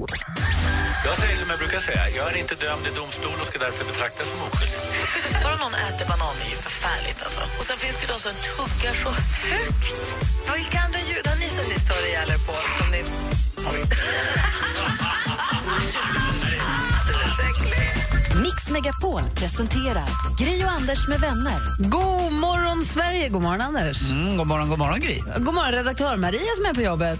Jag säger som jag brukar säga, jag är inte dömd i domstol och ska därför betraktas som oskyldig. Bara någon äter banan är ju förfärligt. Alltså. Och sen finns det de som tuggar så högt. Vilka andra ljud har ni som ni stör ihjäl er på? Som ni... Mix Megapol presenterar Gri och Anders med vänner. God morgon, Sverige! God morgon, Anders. Mm, god morgon, god morgon Gry. God morgon, redaktör Maria som är på jobbet.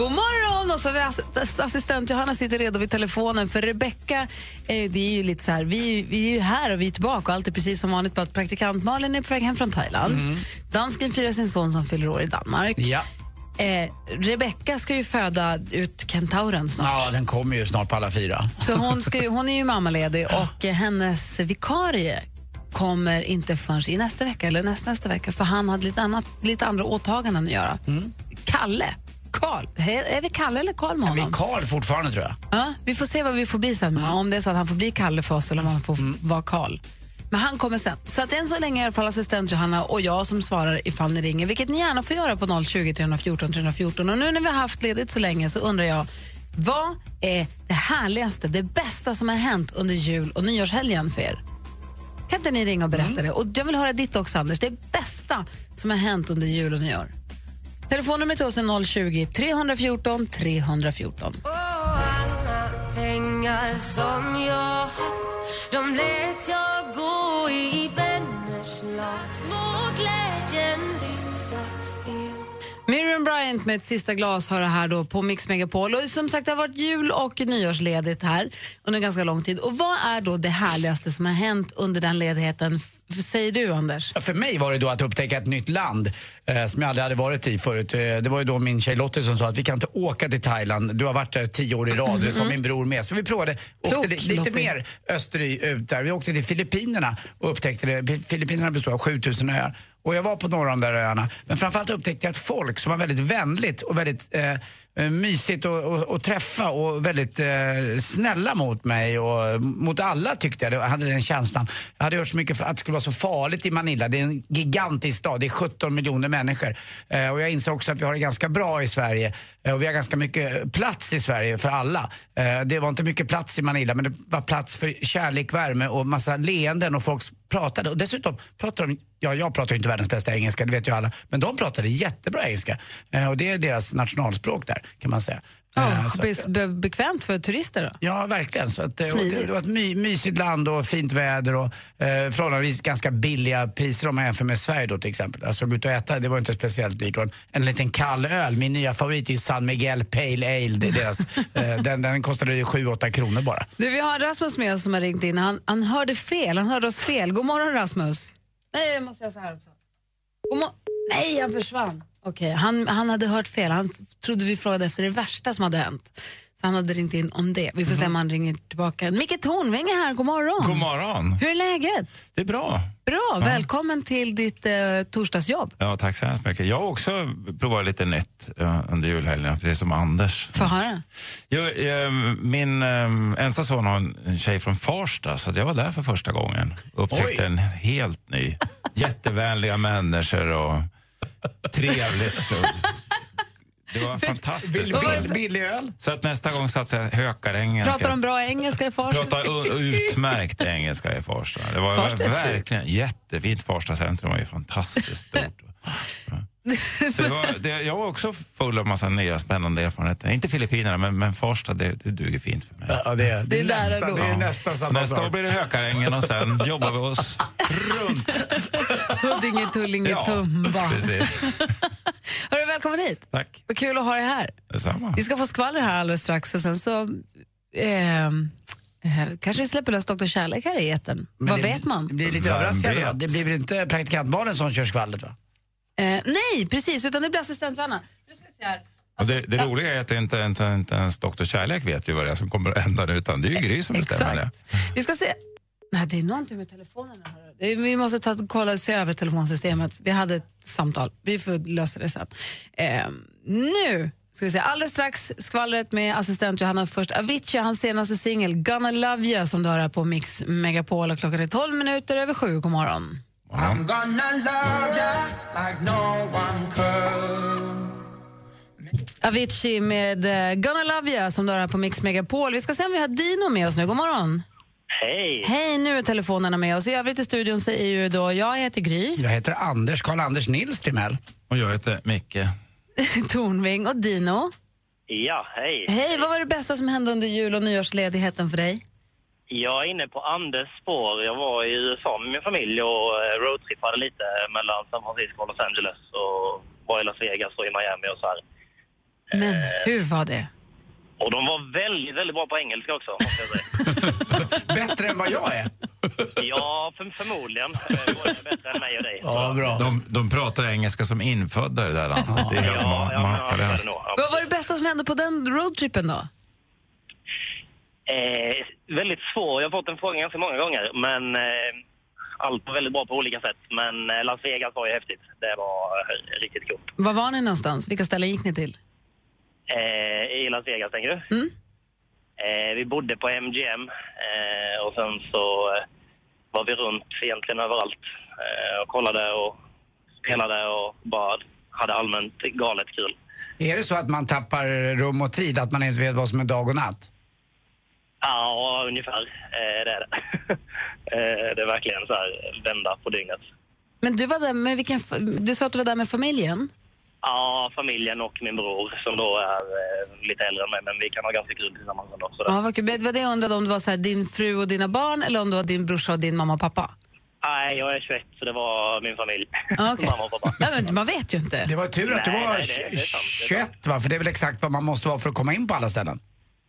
God morgon! Och så vi ass- assistent Johanna sitter redo vid telefonen. För Rebecka, eh, det är ju lite så här, vi, vi är ju här och vi är tillbaka. och Allt är precis som vanligt. Att praktikant Malin är på väg hem från Thailand. Dansken firar sin son som fyller år i Danmark. Ja. Eh, Rebecka ska ju föda ut kentauren snart. ja, den kommer ju snart på alla fyra. Så hon, ska ju, hon är ju mammaledig och eh, hennes vikarie kommer inte förrän i nästa vecka eller nästa, nästa vecka för han hade lite, annat, lite andra åtaganden att göra. Kalle, Karl, är vi Kalle eller Karl med Vi är honom? Karl fortfarande tror jag. Ja, vi får se vad vi får bli sen, om det är så att han får bli Kalle för oss eller om han får vara Karl. Men han kommer sen. Så att än så länge är i alla fall assistent Johanna och jag som svarar ifall ni ringer, vilket ni gärna får göra på 020 314 314. Och nu när vi har haft ledigt så länge så undrar jag, vad är det härligaste, det bästa som har hänt under jul och nyårshelgen för er? Kan inte ni ringa och berätta det? Och jag vill höra ditt också, Anders. Det bästa som har hänt under jul och nyår. Telefonnumret till oss är 020 314 314. Alla pengar som jag haft De lät jag gå Miriam Bryant med ett sista glas har det här då på Mix Megapol. Och som sagt, det har varit jul och nyårsledigt här under ganska lång tid. Och vad är då det härligaste som har hänt under den ledigheten? Säger du, Anders? Ja, För mig var det då att upptäcka ett nytt land eh, som jag aldrig hade varit i förut. Eh, det var ju då min tjej Lottie som sa att vi kan inte åka till Thailand. Du har varit där tio år i rad, det sa min bror med. Så vi provade, Klok, åkte li- lite Lottie. mer österut där. Vi åkte till Filippinerna och upptäckte det. Fi- Filippinerna består av 7000 öar. Och jag var på några av de där öarna. Men framförallt upptäckte jag ett folk som var väldigt vänligt och väldigt eh, Eh, mysigt att träffa och väldigt eh, snälla mot mig och mot alla tyckte jag. Jag hade den känslan. Jag hade hört så mycket för att det skulle vara så farligt i Manila. Det är en gigantisk stad, det är 17 miljoner människor. Eh, och jag inser också att vi har det ganska bra i Sverige. Eh, och vi har ganska mycket plats i Sverige för alla. Eh, det var inte mycket plats i Manila men det var plats för kärlek, värme och massa leenden och folk pratade. Och dessutom pratade de, ja jag pratar ju inte världens bästa engelska, det vet ju alla. Men de pratade jättebra engelska. Eh, och det är deras nationalspråk där kan man säga. Be- att- be- bekvämt för turister då? Ja, verkligen. Så att, eh, det, var ett my, mysigt land och fint väder och eh, förhållandevis ganska billiga priser om man jämför med Sverige då till exempel. Alltså gå ut och äta, det var inte speciellt dyrt. En, en liten kall öl, min nya favorit är San Miguel Pale Ale. Det är deras, eh, den, den kostade ju 7-8 kronor bara. Du, vi har Rasmus med oss som har ringt in. Han, han hörde fel, han hörde oss fel. God morgon Rasmus. Nej, jag måste göra så här också. God Nej, han försvann. Okej, han, han hade hört fel. Han trodde vi frågade efter det värsta som hade hänt. Så han hade ringt in om det. Vi får se om han ringer tillbaka. Micke Tornving är här, god morgon. God morgon. Hur är läget? Det är bra. Bra, välkommen till ditt eh, torsdagsjobb. Ja, tack så hemskt mycket. Jag har också provat lite nytt uh, under julhelgen, precis som Anders. Få höra. Jag, eh, min uh, äldsta son har en tjej från Farsta, så jag var där för första gången. Upptäckte Oj. en helt ny, jättevänliga människor och trevligt. Det var fantastiskt. Vad var det Bill, för- billig öl. Så att nästa gång satsar jag hökarengelska. Pratar de bra engelska i Farsta? Pratar utmärkt engelska i Farsta. Det var Farsta är fint. Jättefint. Farsta centrum var ju fantastiskt stort. Så det var, det, jag var också full av massa nya spännande erfarenheter. Inte Filippinerna, men, men Farsta, det, det duger fint för mig. Ja, det, är, det, är då. det är Ja. nästan samma nästa år sak. blir det Hökarängen och sen jobbar vi oss runt. Huddinge, Tullinge, Tumba. precis. Hörru, välkommen hit. Tack. Vad kul att ha dig här. Detsamma. Vi ska få skvaller här alldeles strax och sen så eh, kanske vi släpper lös Dr. Kärlek här i etern. Vad det, vet man? Det blir lite överraskande. va? vet? Det blir väl inte praktikantbarnen som kör skvallret va? Eh, nej, precis, utan det blir assistent. Och det, det roliga är att inte, inte, inte ens Dr. Kärlek vet ju vad det är som kommer att hända nu, utan det är ju Gry som bestämmer det. Vi ska se. Nej, det är någonting med telefonen. här. Vi måste ta, kolla, se över telefonsystemet. Vi hade ett samtal. Vi får lösa det sen. Eh, nu ska vi se. Alldeles strax skvallret med assistent Johanna. Först Avicii, hans senaste singel Gonna Love You som du har här på Mix Megapol. Och klockan är 12 minuter över sju. God morgon. I'm gonna love ya like no one could. Avicii med eh, Gonna Love You som du har här på Mix Megapol. Vi ska se om vi har Dino med oss nu. God morgon. Hej! Hej, nu är telefonerna med oss. I övrigt i studion så är ju då jag heter Gry. Jag heter Anders, Karl-Anders Nils Timell. Och jag heter Micke. Tornving och Dino. Ja, hej. Hej, vad var det bästa som hände under jul och nyårsledigheten för dig? Jag är inne på Anders spår. Jag var i USA med min familj och eh, roadtrippade lite mellan San Francisco och Los Angeles och var i Las Vegas och i Miami och så här. Men hur var det? Och de var väldigt, väldigt bra på engelska också, måste jag säga. Bättre än vad jag är. Ja, för, förmodligen. Eh, Både bättre än mig och dig. De, de pratar engelska som infödda i det där landet. Det är helt Ja, ma- ja, ja, är makalöst. Ja. Vad var det bästa som hände på den roadtrippen då? Eh, väldigt svår. Jag har fått den frågan ganska många gånger, men eh, allt var väldigt bra på olika sätt. Men eh, Las Vegas var ju häftigt. Det var eh, riktigt coolt. Var var ni någonstans? Vilka ställen gick ni till? Eh, I Las Vegas, tänker du? Mm. Eh, vi bodde på MGM eh, och sen så eh, var vi runt egentligen överallt eh, och kollade och spelade och bara hade allmänt galet kul. Är det så att man tappar rum och tid, att man inte vet vad som är dag och natt? Ja, ungefär. Eh, det är det. det är verkligen så här vända på dygnet. Men du var där med vilken... Du sa att du var där med familjen? Ja, familjen och min bror som då är eh, lite äldre än mig, men vi kan ha ganska kul tillsammans ändå. Så. Ja, vad kul. Det var det jag undrade om det var så här, din fru och dina barn eller om det var din brorsa och din mamma och pappa? Nej, jag är 21 så det var min familj. Ah, okej. Mamma och pappa. Nej, men man vet ju inte. Det var tur att du Nej, var nej, det- det är sant, det är 21 va? För det är väl exakt vad man måste vara för att komma in på alla ställen?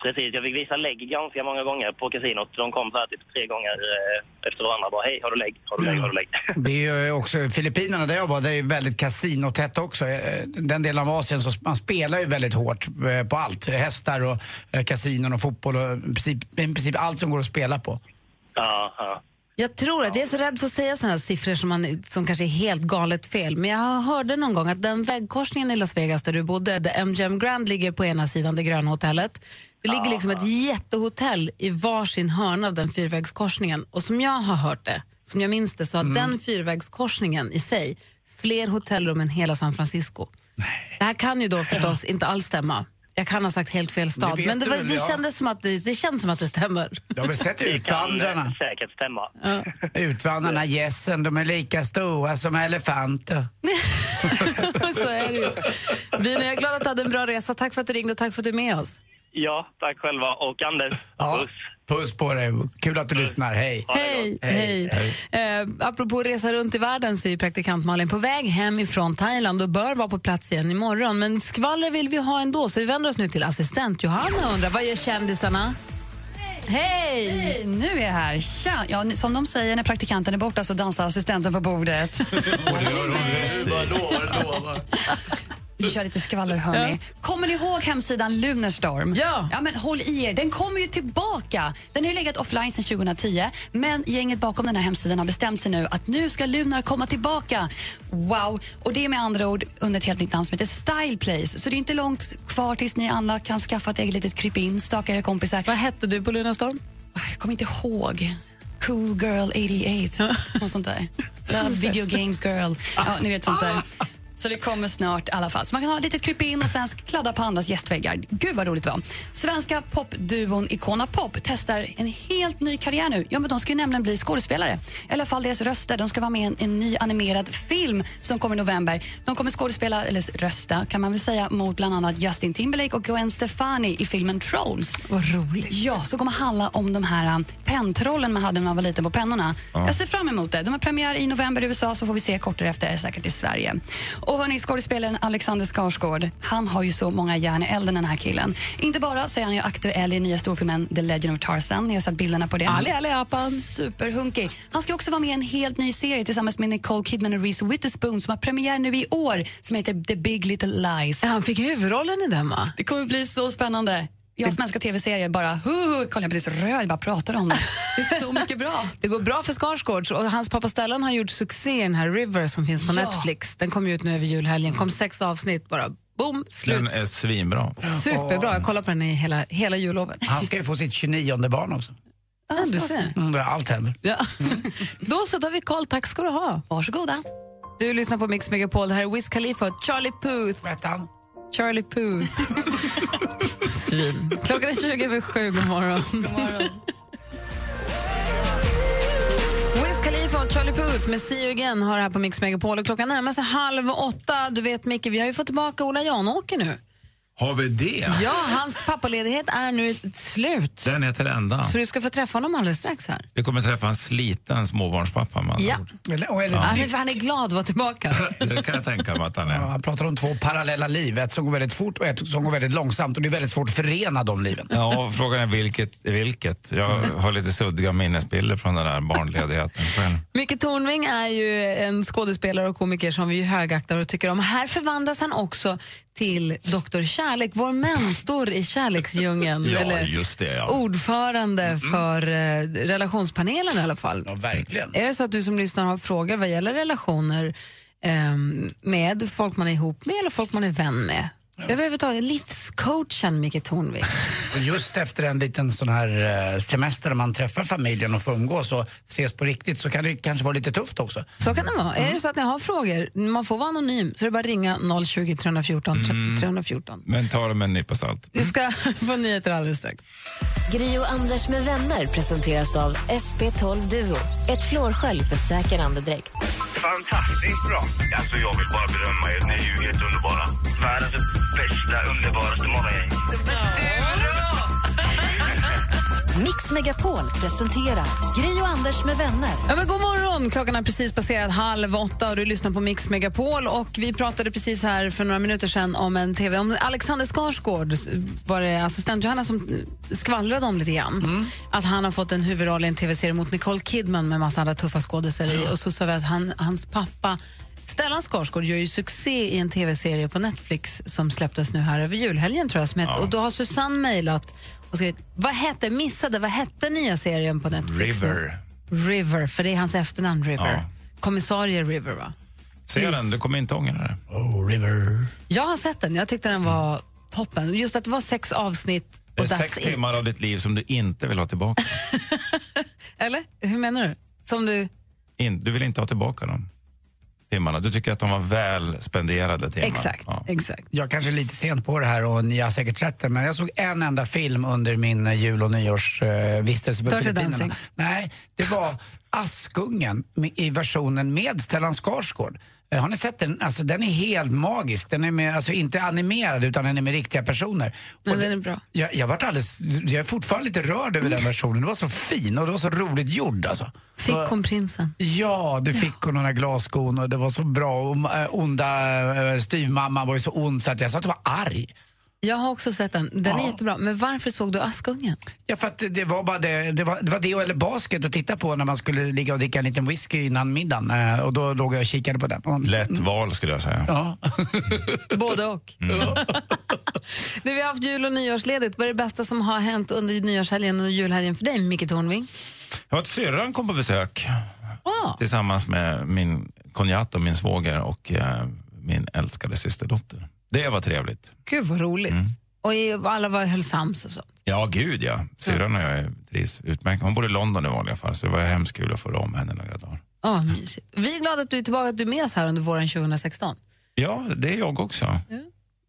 Precis, jag fick visa lägg ganska många gånger på kasinot. De kom så här typ tre gånger eh, efter varandra. Bara, hej, har du lägg? Har du lägg? Har du lägg? Det är ju också Filippinerna där jag var, det är ju väldigt kasinotätt också. Eh, Den delen av Asien, så man spelar ju väldigt hårt eh, på allt. Hästar och kasinon och fotboll och i princip, i princip allt som går att spela på. ja, ja. Jag tror att jag är så rädd för att säga såna här siffror som, man, som kanske är helt galet fel. Men jag hörde någon gång att den vägkorsningen i Las Vegas där du bodde, där MGM Grand ligger på ena sidan, det gröna hotellet. Det ligger liksom ett jättehotell i varsin hörna av den fyrvägskorsningen. Och som jag har hört det, som jag minns det, så har den fyrvägskorsningen i sig fler hotellrum än hela San Francisco. Det här kan ju då förstås inte alls stämma. Jag kan ha sagt helt fel stad, vet men det, var, det, ja. kändes som att det, det känns som att det stämmer. Jag har väl sett Det kan Utvandrarna. säkert stämma. Utvandrarna, gässen, de är lika stora som elefanter. Så är det ju. Dino, jag är glad att du hade en bra resa. Tack för att du ringde och tack för att du är med oss. Ja, tack själva. Och Anders, Ja, puss. puss på dig. Kul att du lyssnar. Hej. Det Hej, gott. hej. Eh, apropå resa runt i världen så är ju praktikant Malin på väg hem ifrån Thailand och bör vara på plats igen imorgon. Men skvaller vill vi ha ändå, så vi vänder oss nu till assistent Johanna och undrar, vad gör kändisarna? Hej! Hej, nu är jag här. Tja! Ja, som de säger när praktikanten är borta så dansar assistenten på bordet. Vi kör lite skvaller, hörni. Kommer ni ihåg hemsidan Lunarstorm? Ja. ja men håll i er, den kommer ju tillbaka. Den har legat offline sedan 2010, men gänget bakom den här hemsidan har bestämt sig nu att nu ska Lunar komma tillbaka. Wow! Och det är med andra ord under ett helt nytt namn som heter Style Place. Så det är inte långt kvar tills ni alla kan skaffa ett eget litet krypin, staka era kompisar. Vad hette du på Lunarstorm? Jag kommer inte ihåg. Cool girl 88, något sånt där. Love video games girl. Ja, ni vet sånt där. Så det kommer snart i alla fall. Så man kan ha ett litet krypin och sen kladda på andras gästväggar. Gud vad roligt det var. Svenska popduon Icona Pop testar en helt ny karriär nu. Ja, men de ska ju nämligen bli skådespelare. I alla fall deras röster. De ska vara med i en, en ny animerad film som kommer i november. De kommer skådespela, eller rösta kan man väl säga, mot bland annat Justin Timberlake och Gwen Stefani i filmen Trolls. Vad roligt. Ja, så kommer handla om de här um, penntrollen man hade när man var liten på pennorna. Jag ser fram emot det. De har premiär i november i USA så får vi se kort därefter säkert i Sverige. Och hörni, skådespelaren Alexander Skarsgård, han har ju så många järn i elden den här killen. Inte bara så är han ju aktuell i nya storfilmen The Legend of Tarzan. Ni har sett bilderna på det. Ali, Ali, apan. Superhunkig. Han ska också vara med i en helt ny serie tillsammans med Nicole Kidman och Reese Witherspoon som har premiär nu i år som heter The Big Little Lies. Han fick huvudrollen i den, va? Det kommer bli så spännande. Jag svenska tv-serier bara, huh, kollar jag blir så röd, jag bara pratar om det. Det är så mycket bra. Det går bra för Skarsgårds och hans pappa Stellan har gjort succé i den här River som finns på Ja. Netflix. Den kom ju ut nu över julhelgen, kom sex avsnitt bara, boom, slut. Den är svinbra. Superbra, jag kollar på den i hela, hela jullovet. Han ska ju få sitt 29 barn också. Ja, du ser. Mm, allt händer. Ja. Då så, då har vi koll. Tack ska du ha. Varsågoda. Du lyssnar på Mix Megapol. Det här är Wiz Khalifa och Charlie Puth. Han? Charlie Puth. Svin. Klockan är 20 över sju. God morgon. God morgon. Wiz Khalifa och Charlie Puth med See You Again har det här på Mix Megapol. Och klockan närmar sig halv åtta. Du vet, Micke, vi har ju fått tillbaka Ola Janåker nu. Har vi det? Ja, hans pappaledighet är nu slut. Den är till ända. Så du ska få träffa honom alldeles strax här. Vi kommer träffa en sliten småbarnspappa med andra Ja. ord. Eller, och eller, Ja. Han, är, han är glad att vara tillbaka. Det kan jag tänka mig att han är. Ja, han pratar om två parallella liv, ett som går väldigt fort och ett som går väldigt långsamt. Och det är väldigt svårt att förena de liven. Ja, och frågan är vilket är vilket. Jag har lite suddiga minnesbilder från den där barnledigheten själv. Micke Tornving är ju en skådespelare och komiker som vi högaktar och tycker om. Här förvandlas han också till Dr. Kärlek, vår mentor i kärleksdjungeln. Ja, eller just det. Ja. ordförande för eh, relationspanelen i alla fall. Ja, verkligen. Är det så att du som lyssnar har frågor vad gäller relationer ehm, med folk man är ihop med eller folk man är vän med? Överhuvudtaget livscoachen Micke Tornving. Och just efter en liten sån här eh, semester där man träffar familjen och får umgås och ses på riktigt så kan det kanske vara lite tufft också. Så kan det vara. Är det så att ni har frågor, man får vara anonym, så är det bara att ringa 020 314 314. Men ta det med en nypa salt. Vi ska få nyheter alldeles strax. Gri och Anders med vänner presenteras av SP12 Duo. Ett flårskölj för säker andedräkt. Fantastiskt bra. Alltså jag vill bara berömma er. Ni är ju helt underbara. Världens bästa, underbaraste morgongäng. Mix Megapol presenterar Gri och Anders med vänner. Ja, men god morgon! Klockan har precis passerat halv åtta och du lyssnar på Mix Megapol. Och vi pratade precis här för några minuter sedan om en TV om Alexander Skarsgård. var det assistent Johanna som skvallrade om lite grann. Att han har fått en huvudroll i en TV-serie mot Nicole Kidman med massa andra tuffa skådespelare i. Och så sa vi att han, hans pappa Stellan Skarsgård gör ju succé i en tv-serie på Netflix som släpptes nu här över julhelgen tror jag. Som heter, Och då har Susanne mejlat och skrivit, vad hette, missade, vad hette nya serien på Netflix? nu? River. River, för det är hans efternamn River. Ja. Kommissarie River va? Se den, du kommer inte ångra det. Oh, River. Jag har sett den, jag tyckte den var toppen. Just att det var sex avsnitt Det och sex it. timmar av ditt liv som du inte vill ha tillbaka. Eller? Hur menar du? Som du... In, du vill inte ha tillbaka de timmarna. Du tycker att de var väl spenderade timmar. Exakt, Ja. exakt. Jag kanske är lite sent på det här och ni har säkert sett det, men jag såg en enda film under min eh, jul och nyårsvistelse uh, vistelse på Filippinerna. Nej, det var Askungen i versionen med Stellan Skarsgård. Eh, Har ni sett den? Alltså, den är helt magisk. Den är med, alltså, inte animerad utan den är med riktiga personer. Men den är bra. Jag, jag, vart alldeles, jag är fortfarande lite rörd över den versionen. Det var så fin och det var så roligt gjord. Alltså. Fick hon prinsen? Ja, det fick hon där glasskon och det var så bra. Och, äh, onda äh, styvmamman var ju så ond så att jag sa att jag var arg. Jag har också sett den. Den är Ja. jättebra. Men varför såg du Askungen? Ja, för att det- var bara det, det var, det var det eller basket att titta på när man skulle ligga och dricka en liten whisky innan middagen. Eh, Och då låg jag och kikade på den. Och, Lätt val skulle jag säga. ja. Både och. Mm. Du, vi har haft jul och nyårsledigt. Vad är det bästa som har hänt under nyårshelgen och julhelgen för dig, Micke Tornving? Jag har ett syrran kom på besök Ah. tillsammans med min konjat och min svåger och eh, min älskade systerdotter. Det var trevligt. Gud vad roligt. Mm. Och i- alla var höll sams och så. Ja, gud ja. Syrran och jag trivs utmärkt. Hon bor i London i vanliga fall så det var hemskt kul att få om henne några dagar. Ja, mysigt. Vi är glada att du är tillbaka, att du är med oss här under våren 2016. Ja, det är jag också.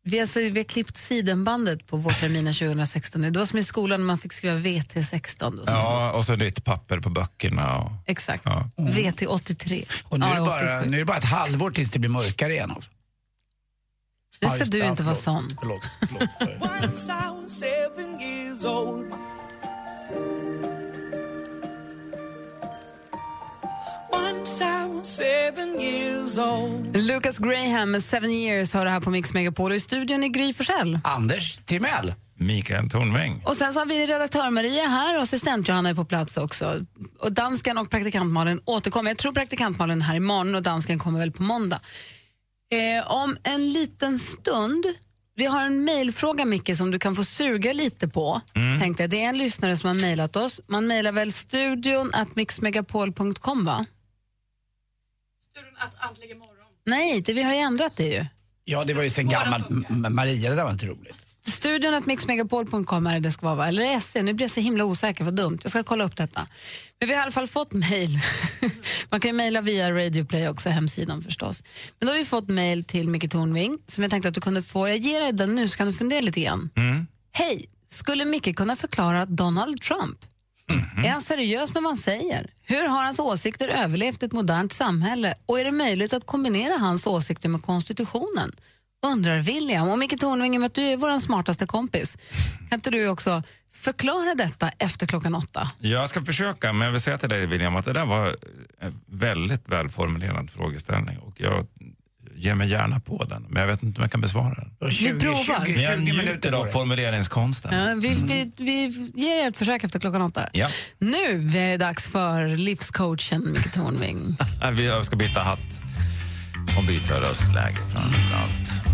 Vi har, vi har klippt sidenbandet på vårterminen 2016 nu. Det var som i skolan när man fick skriva VT16. Då, så stod- Ja, och så nytt papper på böckerna. Och, Exakt. ja. VT83. Och nu, är det bara, 87. nu är det bara ett halvår tills det blir mörkare igen. Också. Nu ska du inte vara sån. Förlåt, förlåt. Lucas Graham med Seven years har det här på Mix Megapol och i studion är Gry Forssell. Anders Timell. Mikael Tornving. Och sen så har vi redaktör Maria här och assistent Johanna är på plats också. Och dansken och praktikant Malin återkommer. Jag tror praktikant Malin är här imorgon och dansken kommer väl på måndag. Eh, om en liten stund Vi har en mejlfråga, Micke, som du kan få suga lite på. Mm. Tänkte jag. Det är en lyssnare som har mejlat oss. Man mejlar väl studion at mixmegapol.com, va? Studion att antligen morgon. Nej, det, vi har ju ändrat det ju. Ja, det var ju sen gammalt. Maria, det där var inte roligt. Studion att mixmegapol.com är det ska vara, va? Eller SE. Nu blir jag så himla osäker, vad dumt. Jag ska kolla upp detta. Men vi har i alla fall fått mejl. Man kan ju mejla via Radio Play också, hemsidan förstås. Men då har vi fått mejl till Micke Tornving som jag tänkte att du kunde få. Jag ger dig den nu så kan du fundera lite grann. Mm. Hej! Skulle Micke kunna förklara Donald Trump? Är han seriös med vad han säger? Hur har hans åsikter överlevt ett modernt samhälle? Och är det möjligt att kombinera hans åsikter med konstitutionen? Undrar William. Och Micke Tornving, med att du är vår smartaste kompis, kan inte du också förklara detta efter klockan åtta? Jag ska försöka, men jag vill säga till dig William att det där var en väldigt välformulerad frågeställning och jag ger mig gärna på den, men jag vet inte om jag kan besvara den. Vi provar. Men jag njuter av formuleringskonsten. Ja, vi, vi, vi ger er ett försök efter klockan åtta. Ja. Nu är det dags för livscoachen Micke Tornving. Jag ska byta hatt och byta röstläge framför allt.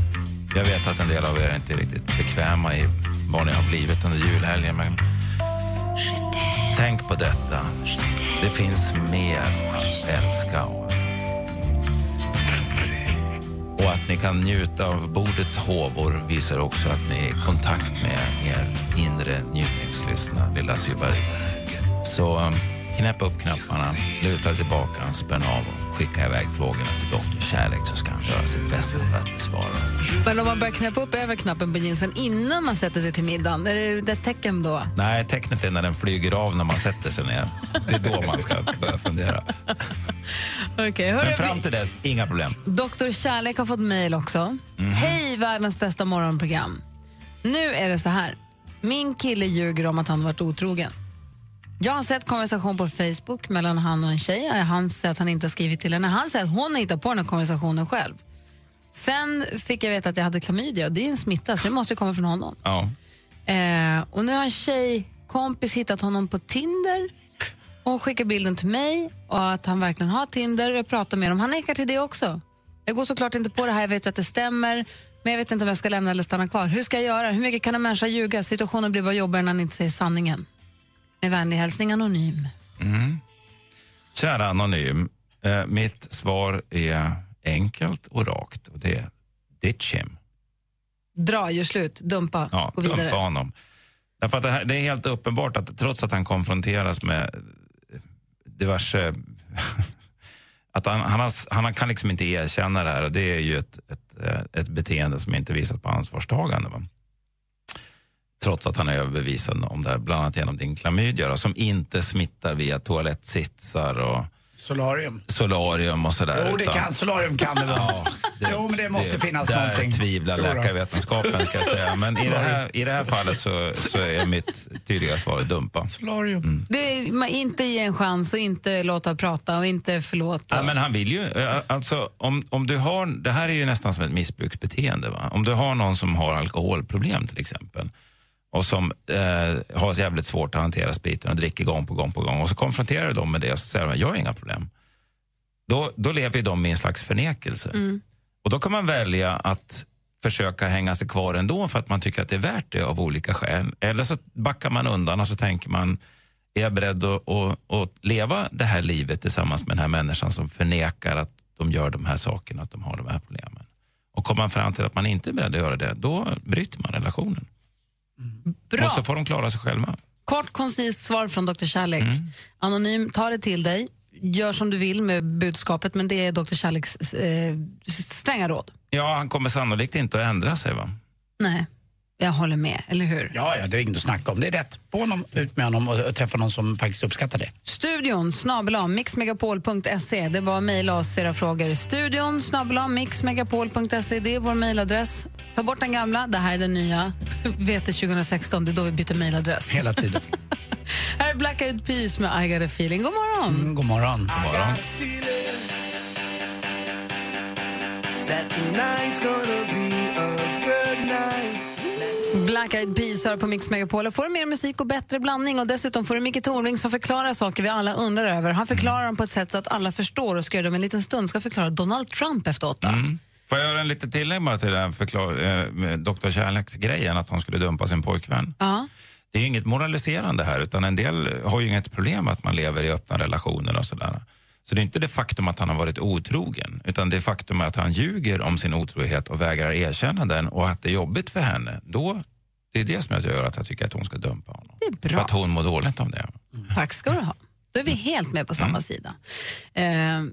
Jag vet att en del av er är inte riktigt bekväma i vad ni har blivit under julhelgen, men tänk på detta. Det finns mer att älska och, att ni kan njuta av bordets håvor visar också att ni är i kontakt med er inre njutningslystna lilla sybarit. Så um, knäpp upp knapparna, luta er tillbaka, spänn av och skicka iväg frågorna till Dr. Kärlek så ska han göra sitt bästa för att besvara. Men om man börjar knäppa upp över knappen på jeansen innan man sätter sig till middagen, är det ett tecken då? Nej, tecknet är när den flyger av när man sätter sig ner. Det är då man ska börja fundera. Hörru, Men fram till dess, inga problem. Doktor Kärlek har fått mejl också. Mhm. Hej, världens bästa morgonprogram. Nu är det så här. Min kille ljuger om att han varit otrogen. Jag har sett konversation på Facebook mellan han och en tjej. Han säger att han inte har skrivit till henne. Han säger att hon har hittat på den här konversationen själv. Sen fick jag veta att jag hade klamydia och det är en smitta så det måste komma från honom. Ja. Eh, och nu har en tjejkompis hittat honom på Tinder och skickar bilden till mig och att han verkligen har Tinder och jag pratar med honom. Han nekar till det också. Jag går såklart inte på det här, jag vet att det stämmer men jag vet inte om jag ska lämna eller stanna kvar. Hur ska jag göra? Hur mycket kan en människa ljuga? Situationen blir bara jobbigare när han inte säger sanningen. Med vänlig hälsning Anonym. Mm. Kära Anonym, eh, mitt svar är enkelt och rakt och det är ditch him. Dra, gör slut, dumpa, Ja, gå vidare. dumpa honom. Därför att det, här, det är helt uppenbart att trots att han konfronteras med diverse... att han, han, har, han kan liksom inte erkänna det här och det är ju ett, ett, eh, ett beteende som inte visat på ansvarstagande. Va? Trots att han är överbevisad om det här, bland annat genom din klamydia som inte smittar via toalettsitsar och Solarium. solarium och sådär. Jo, det utan- kan, solarium kan det vara. jo, men det måste finnas där någonting. tvivlar Jo då. läkarvetenskapen ska jag säga. Men i det här, i det här fallet så, så är mitt tydliga svar dumpa. Solarium. Det är, man, inte ge en chans och inte låta prata och inte förlåta. Ja, men han vill ju, eh, alltså om, om du har, det här är ju nästan som ett missbruksbeteende. Va? Om du har någon som har alkoholproblem till exempel och som eh, har jävligt svårt att hantera spriten och dricker gång på gång på gång och så konfronterar du dem med det och så säger de jag har inga problem. Då, då lever de i en slags förnekelse. Mm. Och då kan man välja att försöka hänga sig kvar ändå för att man tycker att det är värt det av olika skäl. Eller så backar man undan och så tänker man, är jag beredd att, att, att leva det här livet tillsammans med den här människan som förnekar att de gör de här sakerna, att de har de här problemen. Och kommer man fram till att man inte är beredd att göra det, då bryter man relationen. Bra. Och så får de klara sig själva. Kort, koncist svar från Dr. Kärlek. Mm. Anonym, ta det till dig. Gör som du vill med budskapet, men det är Dr. Kärleks eh, stränga råd. Ja, han kommer sannolikt inte att ändra sig va? Nej, jag håller med, eller hur? Ja, ja, det är inget att snacka om. Det är rätt. På honom, ut med honom och, och träffa någon som faktiskt uppskattar det. Studion snabel mixmegapol.se. Det att mejla oss era frågor. Studion snabel mixmegapol.se. Det är vår mejladress. Ta bort den gamla, det här är den nya. Vet det 2016, det är då vi byter mejladress. Hela tiden. här är Black Eyed Peas med I got a feeling. God morgon! Mm, god morgon. God morgon. That tonight's gonna be a good night. Black Eyed Peas hör på Mix Megapol. Och får mer musik och bättre blandning. Och Dessutom får du Micke Tornving som förklarar saker vi alla undrar över. Han förklarar dem på ett sätt så att alla förstår och ska göra det om en liten stund. Ska förklara Donald Trump efter åtta. Mm. Får jag göra en liten tillägg bara till den förklar- eh, Dr. Kärleks-grejen, att hon skulle dumpa sin pojkvän? Ja. Det är ju inget moraliserande här, utan en del har ju inget problem med att man lever i öppna relationer och sådär. Så det är inte det faktum att han har varit otrogen, utan det faktum att han ljuger om sin otrohet och vägrar erkänna den och att det är jobbigt för henne. Då, det är det som gör att jag tycker att hon ska dumpa honom. Det är För bra. att hon mår dåligt om det. Tack ska du ha. Då är vi helt med på samma Mm. sida. Eh,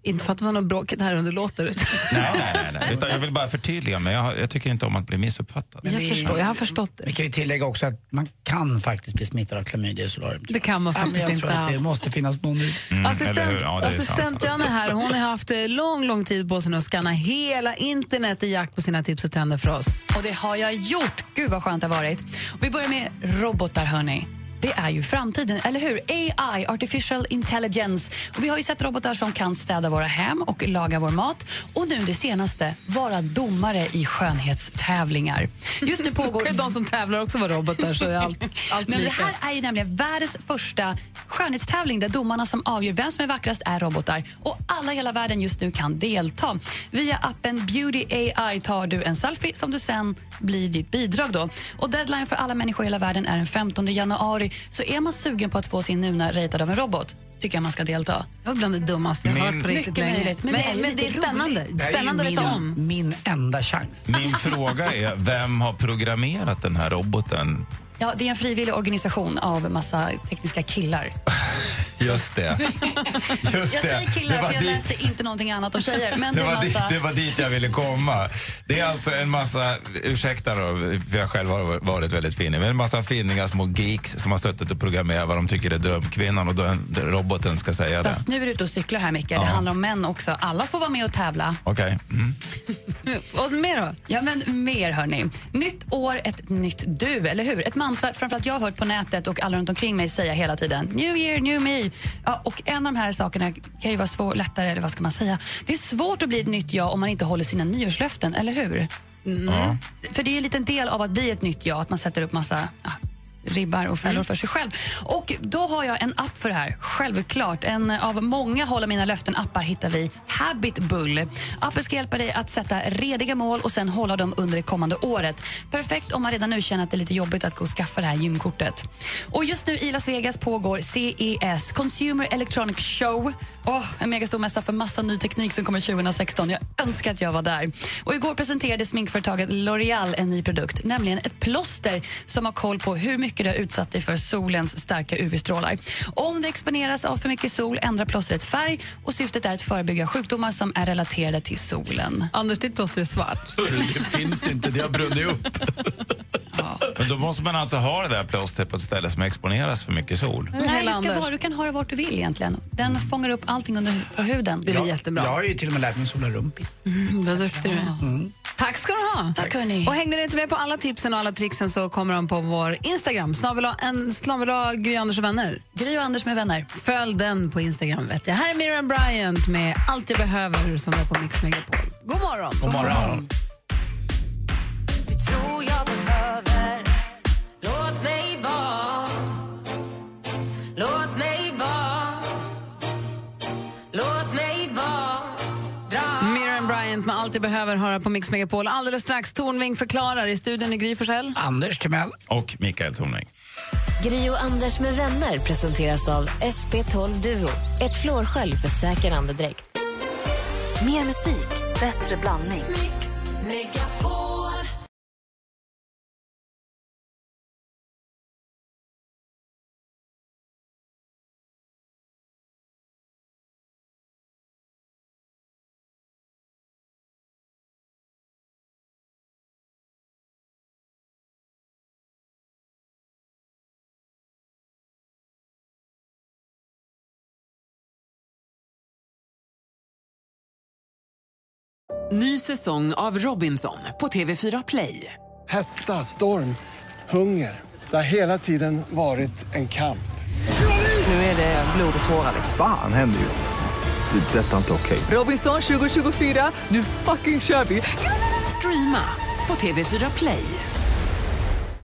inte för att det var något bråkigt här under låten. Nej, nej, nej. Utan jag vill bara förtydliga mig. Jag, jag tycker inte om att bli missuppfattad. Jag förstår, jag har förstått det. Vi kan ju tillägga också att man kan faktiskt bli smittad av klamydia solarium. Det kan man faktiskt inte att det alls. måste finnas någon ut. Mm, Assistent? Ja, är assistent sant. Är här. Hon har haft eh, lång, lång tid på sig nu att scanna hela internet i jakt på sina tips och trender för oss. Och det har jag gjort. Gud vad skönt det har varit. Och vi börjar med robotar hörni. Det är ju framtiden, eller hur? AI, artificial intelligence. Och vi har ju sett robotar som kan städa våra hem och laga vår mat. Och nu det senaste, vara domare i skönhetstävlingar. Just nu pågår... Kan ju de som tävlar också vara robotar så allt, allt Nej, men det här är ju nämligen världens första skönhetstävling där domarna som avgör vem som är vackrast är robotar. Och alla i hela världen just nu kan delta. Via appen Beauty AI tar du en selfie som du sen blir ditt bidrag. Då. Och deadline för alla människor i hela världen är den 15 januari. Så är man sugen på att få sin nuna ratad av en robot tycker jag man ska delta. Det var bland det dummaste jag har Min- hört på riktigt Mycket länge. möjligt, men Men, det är men det är spännande. Det är Spännande att veta min, om. min enda chans. Min fråga är, vem har programmerat den här roboten? Ja, det är en frivillig organisation av massa tekniska killar. Just det. Just Jag det. säger killar Det var för jag dit- läser inte någonting annat om tjejer. Men Det det är var, dit, massa... det var dit jag ville komma. Det är alltså en massa, ursäkta då, för jag själv har varit väldigt finnig, men en massa finniga små geeks som har suttit och programmerat vad de tycker är drömkvinnan och då, roboten ska säga det. Fast nu är du ute och cyklar här, Micke. Ja. Det handlar om män också. Alla får vara med och tävla. Okej. Mm. Och mer då? Ja, men mer hörni. Nytt år, ett nytt du, eller hur? Ett mantra framförallt jag har hört på nätet och alla runt omkring mig säga hela tiden. New year, new me. Ja, och en av de här sakerna kan ju vara svår, lättare, eller vad ska man säga? Det är svårt att bli ett nytt jag om man inte håller sina nyårslöften, eller hur? Ja. För det är en liten del av att bli ett nytt jag, att man sätter upp massa ja, ribbar och fällor för sig själv. Och då har jag en app för det här, självklart. En av många Hålla mina löften-appar hittar vi Habit Bull. Appen ska hjälpa dig att sätta rediga mål och sen hålla dem under det kommande året. Perfekt om man redan nu känner att det är lite jobbigt att gå och skaffa det här gymkortet. Och just nu i Las Vegas pågår CES, Consumer Electronic Show. Åh, en megastor mässa för massa ny teknik som kommer 2016. Jag önskar att jag var där. Och igår presenterade sminkföretaget L'Oreal en ny produkt, nämligen ett plåster som har koll på hur mycket du har utsatt dig för solens starka UV-strålar. Om du exponeras av för mycket sol ändrar plåstret färg och syftet är att förebygga sjukdomar som är relaterade till solen. Anders, ditt plåster är svart. Det finns inte, det har brunnit upp. Men då måste man alltså ha det där plåstret på ett ställe som exponeras för mycket sol. Nej, Hela det ska vara, du kan ha det vart du vill egentligen. Den fångar upp allting under på huden. Det blir Jag- jättebra. Jag har ju till och med lärt mig sola rumpis. Mm, vad duktig du är. Tack ska du ha. Tack, hörni. Och hängde ni inte med på alla tipsen och alla tricksen så kommer de på vår Instagram. Snabel Gry Anders och vänner. Gry och Anders med vänner. Följ den på Instagram. Vet jag. Här är Miriam Bryant med Allt jag behöver som är på Mix Megapol. God morgon. God morgon. Det tror jag behöver Allt jag behöver höra på Mix Megapol. Alldeles strax Tornving förklarar i studion i Gry Forssell. Anders Timell. Och Mikael Tornving. Gri och Anders med vänner presenteras av SP12 Duo. Ett flårskölj för säker andedräkt. Mer musik, bättre blandning. Mix Megapol Ny säsong av Robinson på TV4 Play. Hetta, storm, hunger. Det har hela tiden varit en kamp. Nu är det blod och tårar. Fan händer just nu. Det. är Detta inte okej. Robinson 2024, nu fucking kör vi! Streama på TV4 Play.